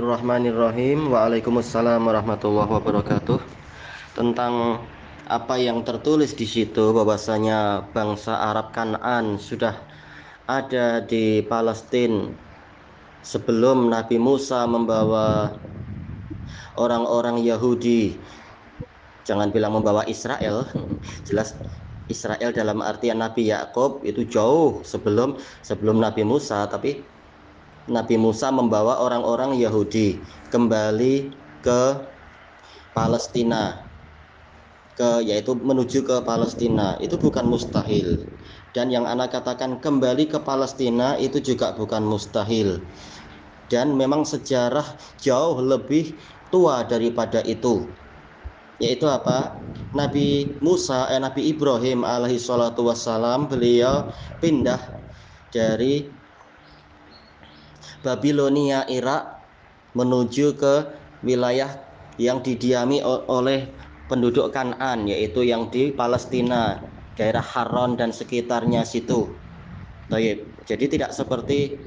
Bismillahirrahmanirrahim. Waalaikumsalam warahmatullahi wabarakatuh. Tentang apa yang tertulis di situ bahwasanya bangsa Arab Kanan sudah ada di Palestina sebelum Nabi Musa membawa orang-orang Yahudi. Jangan bilang membawa Israel. Jelas Israel dalam artian Nabi Yakub itu jauh sebelum sebelum Nabi Musa tapi Nabi Musa membawa orang-orang Yahudi kembali ke Palestina ke yaitu menuju ke Palestina. Itu bukan mustahil. Dan yang anak katakan kembali ke Palestina itu juga bukan mustahil. Dan memang sejarah jauh lebih tua daripada itu. Yaitu apa? Nabi Musa eh, Nabi Ibrahim alaihi salatu wassalam beliau pindah dari Babilonia Irak menuju ke wilayah yang didiami oleh penduduk Kanan yaitu yang di Palestina daerah Haron dan sekitarnya situ. Jadi tidak seperti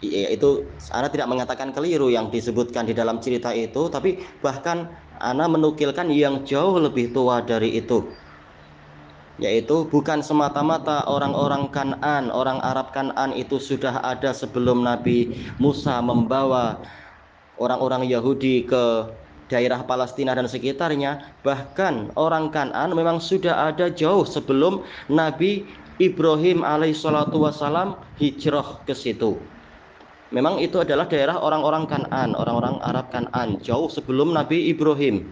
yaitu Ana tidak mengatakan keliru yang disebutkan di dalam cerita itu tapi bahkan Ana menukilkan yang jauh lebih tua dari itu yaitu bukan semata-mata orang-orang Kanan, orang Arab Kanan itu sudah ada sebelum Nabi Musa membawa orang-orang Yahudi ke daerah Palestina dan sekitarnya, bahkan orang Kanan memang sudah ada jauh sebelum Nabi Ibrahim alaihissalatu wassalam hijrah ke situ. Memang itu adalah daerah orang-orang Kanan, orang-orang Arab Kanan, jauh sebelum Nabi Ibrahim.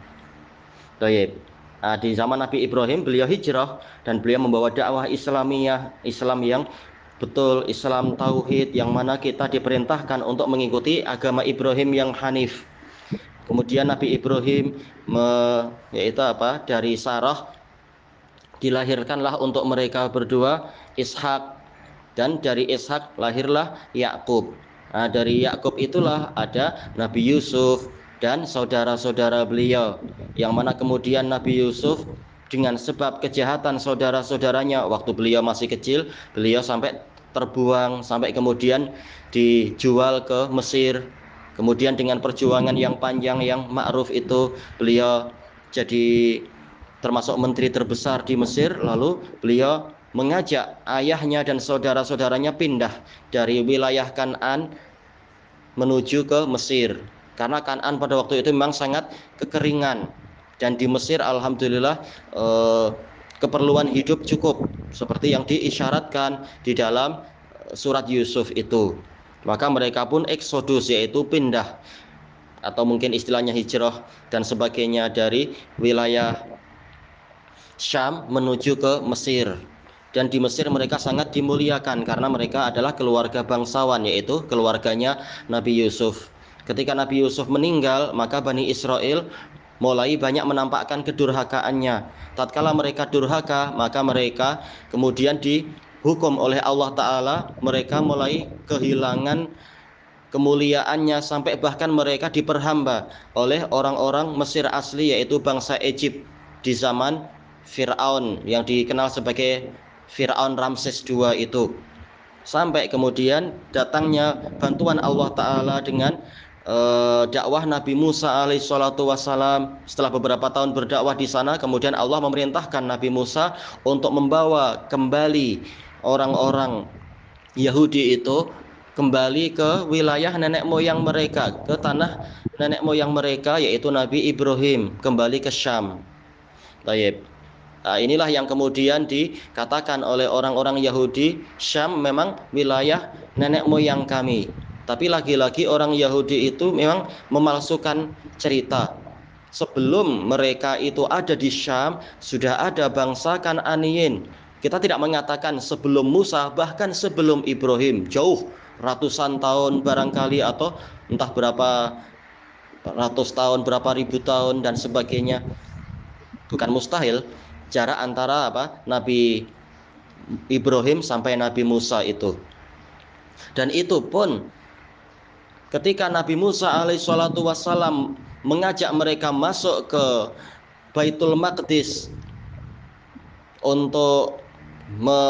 Nah, di zaman Nabi Ibrahim beliau hijrah dan beliau membawa dakwah Islamiyah, Islam yang betul, Islam tauhid yang mana kita diperintahkan untuk mengikuti agama Ibrahim yang hanif. Kemudian Nabi Ibrahim me, yaitu apa? Dari Sarah dilahirkanlah untuk mereka berdua Ishak dan dari Ishak lahirlah Yakub. Nah, dari Yakub itulah ada Nabi Yusuf, dan saudara-saudara beliau yang mana kemudian Nabi Yusuf dengan sebab kejahatan saudara-saudaranya waktu beliau masih kecil beliau sampai terbuang sampai kemudian dijual ke Mesir. Kemudian dengan perjuangan yang panjang yang ma'ruf itu beliau jadi termasuk menteri terbesar di Mesir. Lalu beliau mengajak ayahnya dan saudara-saudaranya pindah dari wilayah Kanan menuju ke Mesir. Karena Kanan pada waktu itu memang sangat kekeringan dan di Mesir alhamdulillah eh, keperluan hidup cukup. Seperti yang diisyaratkan di dalam eh, surat Yusuf itu. Maka mereka pun eksodus yaitu pindah. Atau mungkin istilahnya hijrah dan sebagainya dari wilayah Syam menuju ke Mesir. Dan di Mesir mereka sangat dimuliakan karena mereka adalah keluarga bangsawan yaitu keluarganya Nabi Yusuf. Ketika Nabi Yusuf meninggal, maka Bani Israel mulai banyak menampakkan kedurhakaannya. Tatkala mereka durhaka, maka mereka kemudian dihukum oleh Allah Ta'ala. Mereka mulai kehilangan kemuliaannya sampai bahkan mereka diperhamba oleh orang-orang Mesir asli yaitu bangsa Egypt di zaman Fir'aun yang dikenal sebagai Fir'aun Ramses II itu sampai kemudian datangnya bantuan Allah Ta'ala dengan uh, dakwah Nabi Musa alaihissalatu wassalam setelah beberapa tahun berdakwah di sana kemudian Allah memerintahkan Nabi Musa untuk membawa kembali orang-orang Yahudi itu kembali ke wilayah nenek moyang mereka ke tanah nenek moyang mereka yaitu Nabi Ibrahim kembali ke Syam. Taib. Nah, inilah yang kemudian dikatakan oleh orang-orang Yahudi, Syam memang wilayah nenek moyang kami. Tapi lagi-lagi orang Yahudi itu memang memalsukan cerita. Sebelum mereka itu ada di Syam, sudah ada bangsa Kananiyin. Kita tidak mengatakan sebelum Musa, bahkan sebelum Ibrahim, jauh ratusan tahun barangkali atau entah berapa ratus tahun, berapa ribu tahun dan sebagainya. Bukan mustahil jarak antara apa? Nabi Ibrahim sampai Nabi Musa itu. Dan itu pun ketika Nabi Musa alaihissalatu wassalam mengajak mereka masuk ke Baitul Maqdis untuk me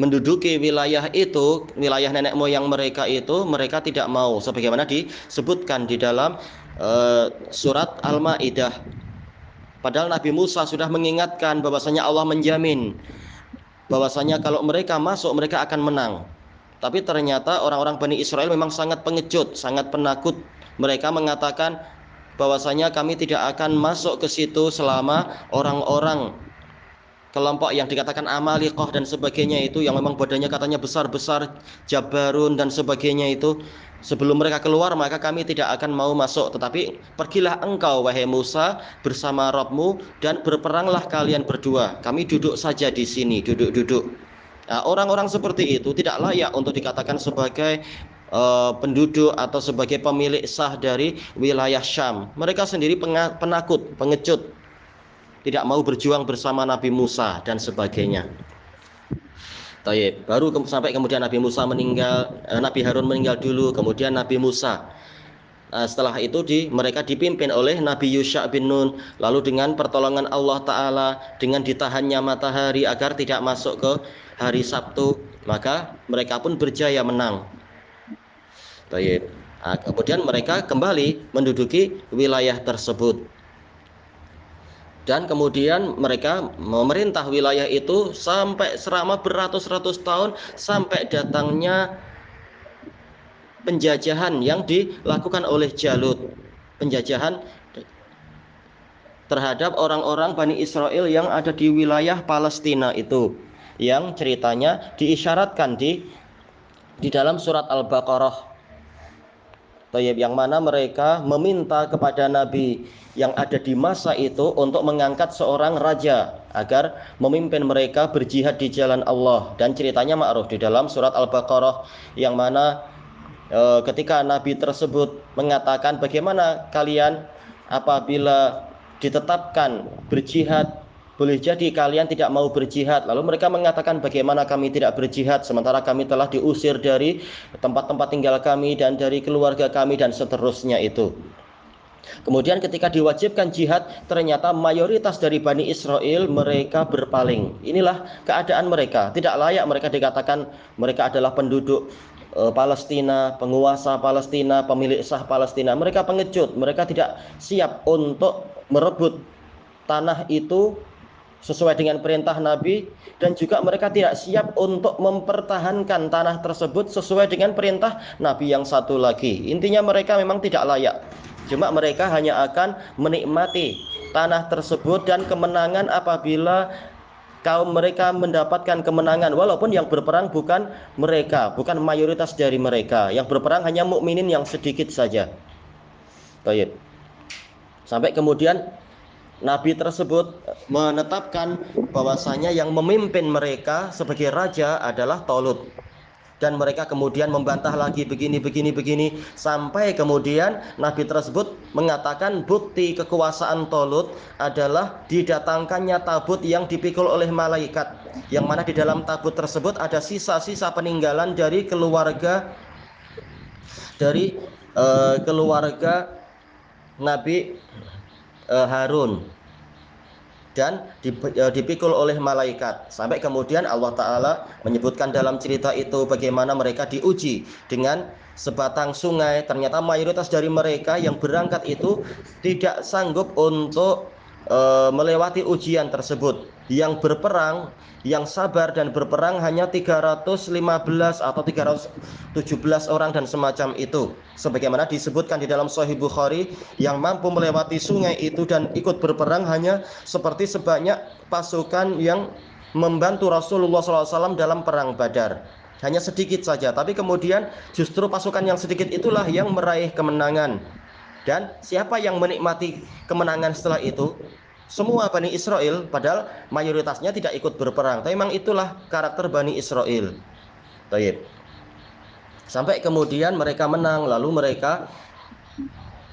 menduduki wilayah itu, wilayah nenek moyang mereka itu, mereka tidak mau sebagaimana disebutkan di dalam uh, surat Al-Maidah. Padahal Nabi Musa sudah mengingatkan bahwasanya Allah menjamin bahwasanya kalau mereka masuk mereka akan menang. Tapi ternyata orang-orang Bani Israel memang sangat pengecut, sangat penakut. Mereka mengatakan bahwasanya kami tidak akan masuk ke situ selama orang-orang kelompok yang dikatakan Amalikoh dan sebagainya itu yang memang badannya katanya besar-besar Jabarun dan sebagainya itu sebelum mereka keluar maka kami tidak akan mau masuk. Tetapi pergilah engkau wahai Musa bersama Robmu dan berperanglah kalian berdua. Kami duduk saja di sini duduk-duduk nah, orang-orang seperti itu tidak layak untuk dikatakan sebagai uh, penduduk atau sebagai pemilik sah dari wilayah Syam mereka sendiri penakut pengecut tidak mau berjuang bersama Nabi Musa dan sebagainya. Tayyip. Baru ke, sampai kemudian Nabi Musa meninggal, eh, Nabi Harun meninggal dulu, kemudian Nabi Musa. Nah, setelah itu di, mereka dipimpin oleh Nabi Yusha bin Nun lalu dengan pertolongan Allah Ta'ala dengan ditahannya matahari agar tidak masuk ke hari Sabtu maka mereka pun berjaya menang. Tayyip. Nah, kemudian mereka kembali menduduki wilayah tersebut. Dan kemudian mereka memerintah wilayah itu sampai selama beratus-ratus tahun sampai datangnya penjajahan yang dilakukan oleh Jalut. Penjajahan terhadap orang-orang Bani Israel yang ada di wilayah Palestina itu yang ceritanya diisyaratkan di di dalam surat Al-Baqarah. Tayyib yang mana mereka meminta kepada Nabi yang ada di masa itu untuk mengangkat seorang raja agar memimpin mereka berjihad di jalan Allah. Dan ceritanya ma'ruf di dalam surat Al-Baqarah yang mana e, ketika Nabi tersebut mengatakan bagaimana kalian apabila ditetapkan berjihad boleh jadi kalian tidak mau berjihad. Lalu mereka mengatakan bagaimana kami tidak berjihad sementara kami telah diusir dari tempat-tempat tinggal kami dan dari keluarga kami dan seterusnya itu. Kemudian ketika diwajibkan jihad, ternyata mayoritas dari Bani Israel mereka berpaling. Inilah keadaan mereka. Tidak layak mereka dikatakan mereka adalah penduduk e, Palestina, penguasa Palestina, pemilik sah Palestina. Mereka pengecut, mereka tidak siap untuk merebut tanah itu sesuai dengan perintah Nabi dan juga mereka tidak siap untuk mempertahankan tanah tersebut sesuai dengan perintah Nabi yang satu lagi. Intinya mereka memang tidak layak. Cuma mereka hanya akan menikmati tanah tersebut dan kemenangan apabila kaum mereka mendapatkan kemenangan walaupun yang berperang bukan mereka, bukan mayoritas dari mereka. Yang berperang hanya mukminin yang sedikit saja. Baik. Sampai kemudian Nabi tersebut menetapkan bahwasanya yang memimpin mereka sebagai raja adalah Tolut dan mereka kemudian membantah lagi begini begini begini sampai kemudian Nabi tersebut mengatakan bukti kekuasaan Tolut adalah didatangkannya tabut yang dipikul oleh malaikat. Yang mana di dalam tabut tersebut ada sisa-sisa peninggalan dari keluarga dari uh, keluarga Nabi uh, Harun. Dan eh, dipikul oleh malaikat. Sampai kemudian Allah taala menyebutkan dalam cerita itu bagaimana mereka diuji dengan sebatang sungai. Ternyata mayoritas dari mereka yang berangkat itu tidak sanggup untuk e, melewati ujian tersebut yang berperang yang sabar dan berperang hanya 315 atau 317 orang dan semacam itu. Sebagaimana disebutkan di dalam Sahih Bukhari yang mampu melewati sungai itu dan ikut berperang hanya seperti sebanyak pasukan yang membantu Rasulullah SAW dalam perang Badar. Hanya sedikit saja tapi kemudian justru pasukan yang sedikit itulah yang meraih kemenangan. Dan siapa yang menikmati kemenangan setelah itu semua Bani Israel padahal mayoritasnya tidak ikut berperang tapi memang itulah karakter Bani Israel Taib. sampai kemudian mereka menang lalu mereka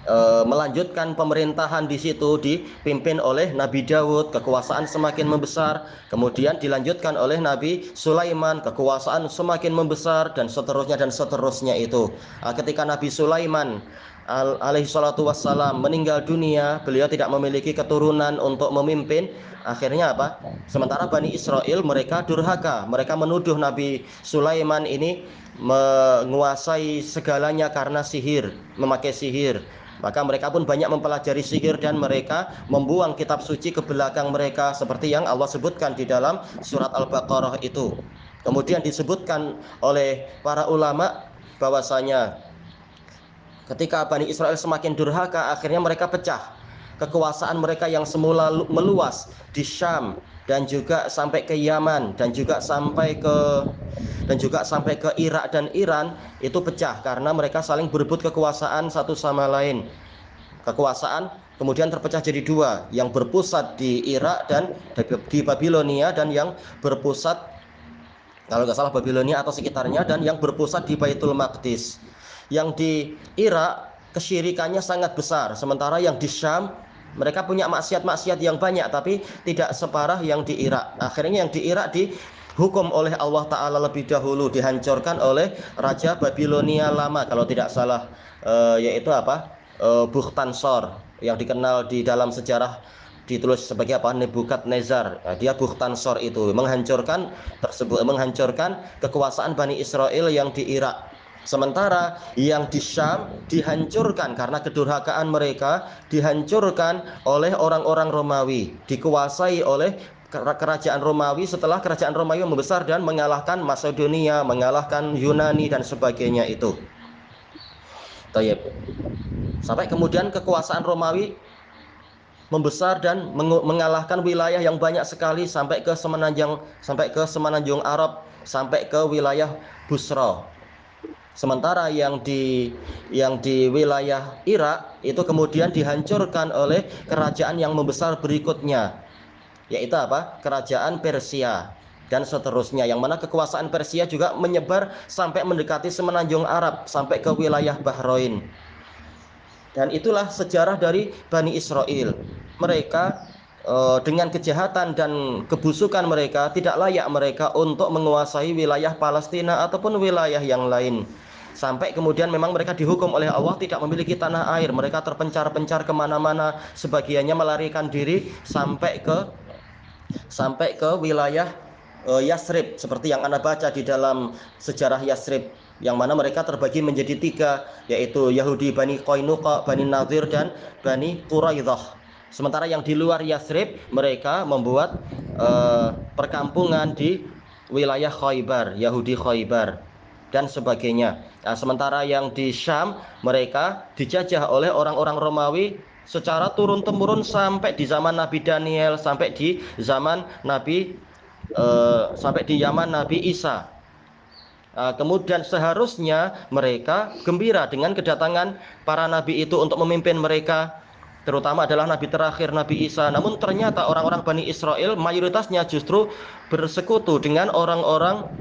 uh, melanjutkan pemerintahan di situ dipimpin oleh Nabi Dawud, kekuasaan semakin membesar, kemudian dilanjutkan oleh Nabi Sulaiman, kekuasaan semakin membesar dan seterusnya dan seterusnya itu. Uh, ketika Nabi Sulaiman alaihi salatu wassalam meninggal dunia, beliau tidak memiliki keturunan untuk memimpin. Akhirnya apa? Sementara Bani Israel mereka durhaka, mereka menuduh Nabi Sulaiman ini menguasai segalanya karena sihir, memakai sihir. Maka mereka pun banyak mempelajari sihir dan mereka membuang kitab suci ke belakang mereka seperti yang Allah sebutkan di dalam surat Al-Baqarah itu. Kemudian disebutkan oleh para ulama bahwasanya ketika Bani Israel semakin durhaka akhirnya mereka pecah. Kekuasaan mereka yang semula meluas di Syam dan juga sampai ke Yaman dan juga sampai ke dan juga sampai ke Irak dan Iran itu pecah karena mereka saling berebut kekuasaan satu sama lain. Kekuasaan kemudian terpecah jadi dua, yang berpusat di Irak dan di Babilonia dan yang berpusat kalau nggak salah Babilonia atau sekitarnya dan yang berpusat di Baitul Maqdis. Yang di Irak kesyirikannya sangat besar, sementara yang di Syam mereka punya maksiat-maksiat yang banyak tapi tidak separah yang di Irak. Akhirnya yang di Irak di hukum oleh Allah Ta'ala lebih dahulu dihancurkan oleh Raja Babilonia lama kalau tidak salah e, yaitu apa? E, Bukhtansor yang dikenal di dalam sejarah ditulis sebagai apa? Nebukadnezar. Nah, dia Bukhtansor itu menghancurkan tersebut menghancurkan kekuasaan Bani Israel yang di Irak Sementara yang di Syam dihancurkan karena kedurhakaan mereka, dihancurkan oleh orang-orang Romawi, dikuasai oleh kerajaan Romawi setelah kerajaan Romawi membesar dan mengalahkan Macedonia, mengalahkan Yunani dan sebagainya itu. Tayyip. Sampai kemudian kekuasaan Romawi membesar dan mengalahkan wilayah yang banyak sekali sampai ke semenanjung sampai ke semenanjung Arab, sampai ke wilayah Busra. Sementara yang di yang di wilayah Irak itu kemudian dihancurkan oleh kerajaan yang membesar berikutnya yaitu apa? Kerajaan Persia dan seterusnya yang mana kekuasaan Persia juga menyebar sampai mendekati semenanjung Arab sampai ke wilayah Bahrain. Dan itulah sejarah dari Bani Israel. Mereka eh, dengan kejahatan dan kebusukan mereka tidak layak mereka untuk menguasai wilayah Palestina ataupun wilayah yang lain sampai kemudian memang mereka dihukum oleh Allah tidak memiliki tanah air mereka terpencar-pencar ke mana-mana sebagiannya melarikan diri sampai ke sampai ke wilayah uh, Yasrib seperti yang Anda baca di dalam sejarah Yasrib yang mana mereka terbagi menjadi tiga yaitu Yahudi Bani Qainuqa, Bani Nadir dan Bani Quraidah. Sementara yang di luar Yasrib mereka membuat uh, perkampungan di wilayah Khaybar, Yahudi Khaybar dan sebagainya. Nah, sementara yang di Syam mereka dijajah oleh orang-orang Romawi secara turun temurun sampai di zaman Nabi Daniel sampai di zaman Nabi uh, sampai di zaman Nabi Isa. Uh, kemudian seharusnya mereka gembira dengan kedatangan para nabi itu untuk memimpin mereka terutama adalah nabi terakhir Nabi Isa. Namun ternyata orang-orang Bani Israel mayoritasnya justru bersekutu dengan orang-orang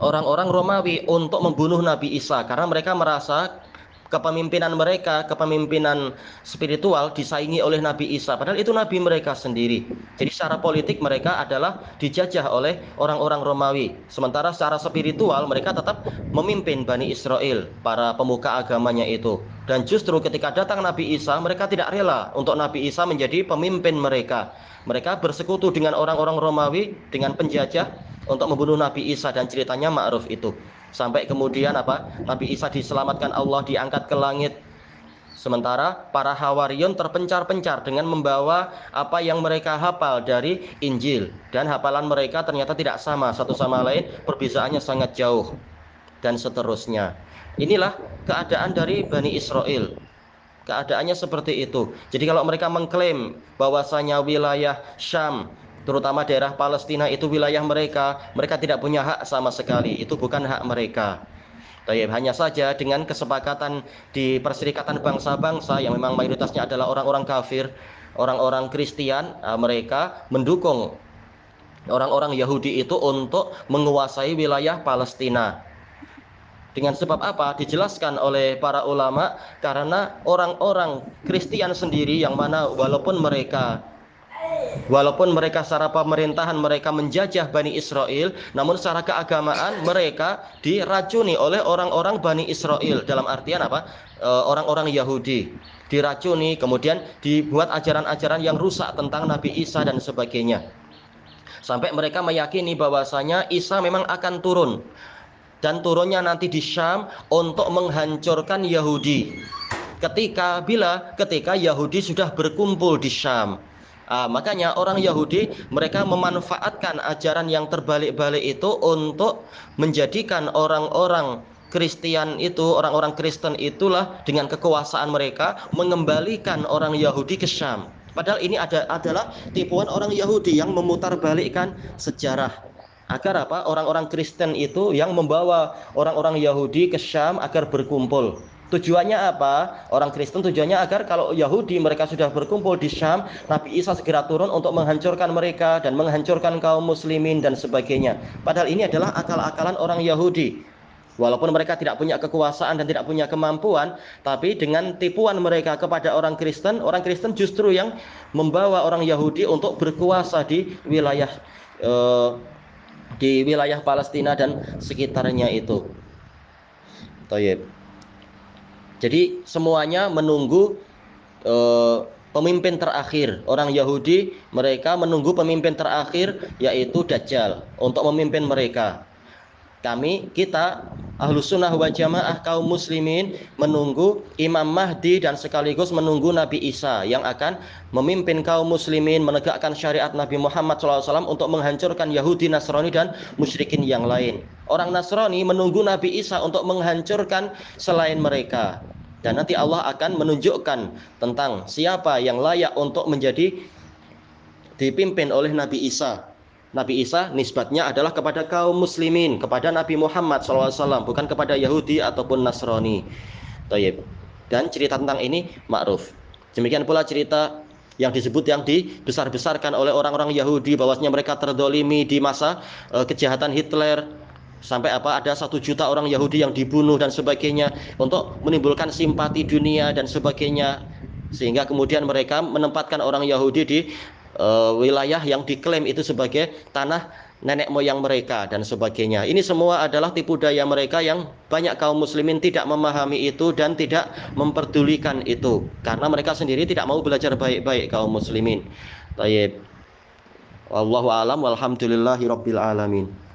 orang-orang Romawi untuk membunuh Nabi Isa karena mereka merasa kepemimpinan mereka, kepemimpinan spiritual disaingi oleh Nabi Isa. Padahal itu nabi mereka sendiri. Jadi secara politik mereka adalah dijajah oleh orang-orang Romawi. Sementara secara spiritual mereka tetap memimpin Bani Israel, para pemuka agamanya itu. Dan justru ketika datang Nabi Isa, mereka tidak rela untuk Nabi Isa menjadi pemimpin mereka. Mereka bersekutu dengan orang-orang Romawi, dengan penjajah untuk membunuh Nabi Isa dan ceritanya ma'ruf itu. Sampai kemudian apa? Nabi Isa diselamatkan Allah diangkat ke langit. Sementara para hawarion terpencar-pencar dengan membawa apa yang mereka hafal dari Injil dan hafalan mereka ternyata tidak sama satu sama lain, perbedaannya sangat jauh dan seterusnya. Inilah keadaan dari Bani Israel. Keadaannya seperti itu. Jadi kalau mereka mengklaim bahwasanya wilayah Syam terutama daerah Palestina itu wilayah mereka, mereka tidak punya hak sama sekali. Itu bukan hak mereka. Hanya saja dengan kesepakatan di Perserikatan Bangsa-Bangsa yang memang mayoritasnya adalah orang-orang kafir, orang-orang Kristen, eh, mereka mendukung orang-orang Yahudi itu untuk menguasai wilayah Palestina. Dengan sebab apa? Dijelaskan oleh para ulama karena orang-orang Kristen sendiri yang mana walaupun mereka Walaupun mereka secara pemerintahan mereka menjajah Bani Israel, namun secara keagamaan mereka diracuni oleh orang-orang Bani Israel. Dalam artian apa? E, orang-orang Yahudi diracuni, kemudian dibuat ajaran-ajaran yang rusak tentang Nabi Isa dan sebagainya. Sampai mereka meyakini bahwasanya Isa memang akan turun dan turunnya nanti di Syam untuk menghancurkan Yahudi. Ketika bila ketika Yahudi sudah berkumpul di Syam. Uh, makanya orang Yahudi mereka memanfaatkan ajaran yang terbalik-balik itu untuk menjadikan orang-orang Kristen itu, orang-orang Kristen itulah dengan kekuasaan mereka mengembalikan orang Yahudi ke Syam. Padahal ini ada, adalah tipuan orang Yahudi yang memutarbalikkan sejarah. Agar apa? Orang-orang Kristen itu yang membawa orang-orang Yahudi ke Syam agar berkumpul Tujuannya apa? Orang Kristen tujuannya agar kalau Yahudi mereka sudah berkumpul di Syam, Nabi Isa segera turun untuk menghancurkan mereka dan menghancurkan kaum muslimin dan sebagainya. Padahal ini adalah akal-akalan orang Yahudi. Walaupun mereka tidak punya kekuasaan dan tidak punya kemampuan, tapi dengan tipuan mereka kepada orang Kristen, orang Kristen justru yang membawa orang Yahudi untuk berkuasa di wilayah eh, di wilayah Palestina dan sekitarnya itu. Tayyib. Jadi semuanya menunggu uh, pemimpin terakhir. Orang Yahudi mereka menunggu pemimpin terakhir yaitu Dajjal untuk memimpin mereka. Kami kita ahlu sunnah wa jamaah kaum muslimin menunggu Imam Mahdi dan sekaligus menunggu Nabi Isa yang akan memimpin kaum muslimin menegakkan syariat Nabi Muhammad SAW untuk menghancurkan Yahudi, Nasrani dan musyrikin yang lain. Orang Nasrani menunggu Nabi Isa untuk menghancurkan selain mereka. Dan nanti Allah akan menunjukkan tentang siapa yang layak untuk menjadi dipimpin oleh Nabi Isa Nabi Isa nisbatnya adalah kepada kaum muslimin, kepada Nabi Muhammad SAW, bukan kepada Yahudi ataupun Nasrani. Dan cerita tentang ini ma'ruf. Demikian pula cerita yang disebut yang dibesar-besarkan oleh orang-orang Yahudi bahwasanya mereka terdolimi di masa uh, kejahatan Hitler sampai apa ada satu juta orang Yahudi yang dibunuh dan sebagainya untuk menimbulkan simpati dunia dan sebagainya sehingga kemudian mereka menempatkan orang Yahudi di uh, wilayah yang diklaim itu sebagai tanah nenek moyang mereka dan sebagainya. Ini semua adalah tipu daya mereka yang banyak kaum muslimin tidak memahami itu dan tidak memperdulikan itu karena mereka sendiri tidak mau belajar baik-baik kaum muslimin. Tayyib. Wallahu alam walhamdulillahi alamin.